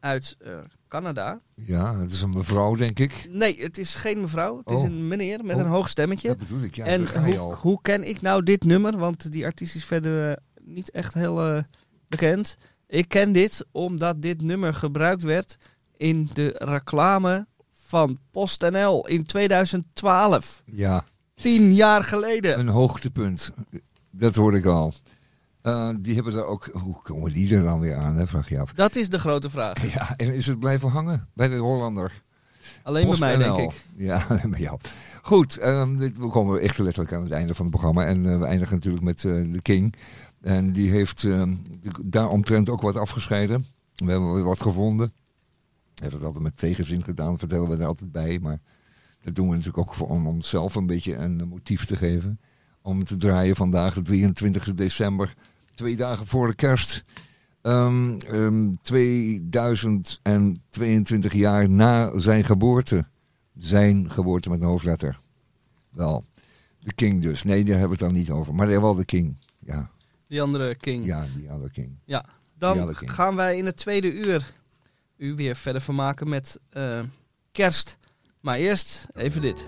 uit eh, Canada. Ja, het is een mevrouw, denk ik. Nee, het is geen mevrouw. Het is Oh. een meneer met Oh, een hoog stemmetje. Dat bedoel ik, ja. en hoe, hoe ken ik nou dit nummer? Want die artiest is verder eh, niet echt heel eh, bekend. Ik ken dit omdat dit nummer gebruikt werd in de reclame van PostNL in 2012. Ja, Tien jaar geleden. een hoogtepunt. Dat hoorde ik al. Eh, die hebben daar ook... Hoe komen die er dan weer aan, hè, vraag je af. Dat is de grote vraag. Ja, en is het blijven hangen bij de Hollander? Alleen bij mij, denk ik. Ja, alleen bij jou. Goed, ehm, dit, we komen echt letterlijk aan het einde van het programma. En eh, we eindigen natuurlijk met eh, de King. En die heeft ehm, de- daaromtrent ook wat afgescheiden. We hebben weer wat gevonden. We hebben het altijd met tegenzin gedaan, vertellen we er altijd bij. Maar dat doen we natuurlijk ook voor, om onszelf een beetje een motief te geven. Om te draaien vandaag, de 23 december, twee dagen voor de kerst. Ehm, ehm, 2022 jaar na zijn geboorte. Zijn geboorte met een hoofdletter. Wel, de King dus. Nee, daar hebben we het dan niet over. Maar wel de King. Ja, Die andere King. ja die andere King. Ja, dan gaan wij in het tweede uur u weer verder vermaken met eh, kerst. Maar eerst even dit.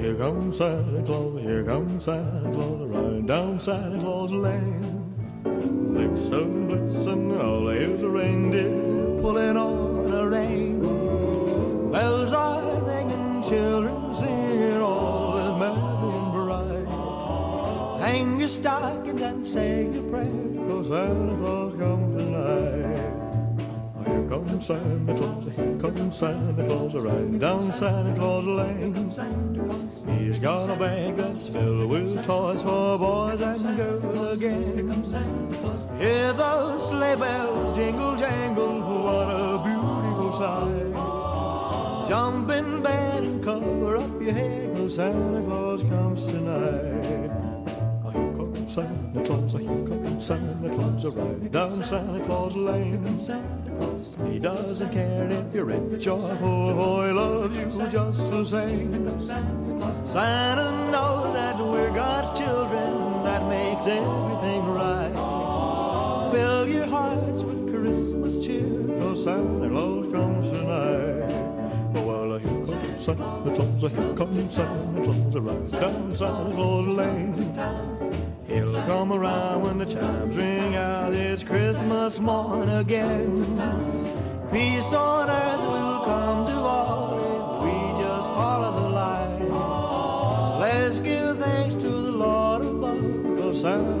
Here comes Santa Claus, here comes Santa Claus, riding down Santa Claus Lane. Blitzen, blitzen, all here's a reindeer pulling on a rein. Bells are ringing, children singing, all is merry and bright. Hang your stockings and say your prayer, cause Santa Claus comes tonight. Here comes Santa Claus, here comes Santa Claus, right down Santa Claus Lane. He's got a bag that's filled with toys for boys and girls again. Hear those sleigh bells jingle jangle, what a beautiful sight. Jump in bed and cover up your head, cause Santa Claus comes tonight. Santa Claus, here comes Santa Claus, right down Santa Claus Lane. He doesn't care if you're rich or poor, he loves you just the same. Santa knows that we're God's children, that makes everything right. Fill your hearts with Christmas cheer, cause Santa Claus comes tonight. Here comes Santa Claus, here comes Santa Claus, right down Santa Claus Lane. He'll come around when the chimes ring out. It's Christmas morn again. Peace on earth will come to all if we just follow the light. Let's give thanks to the Lord above, Santa Claus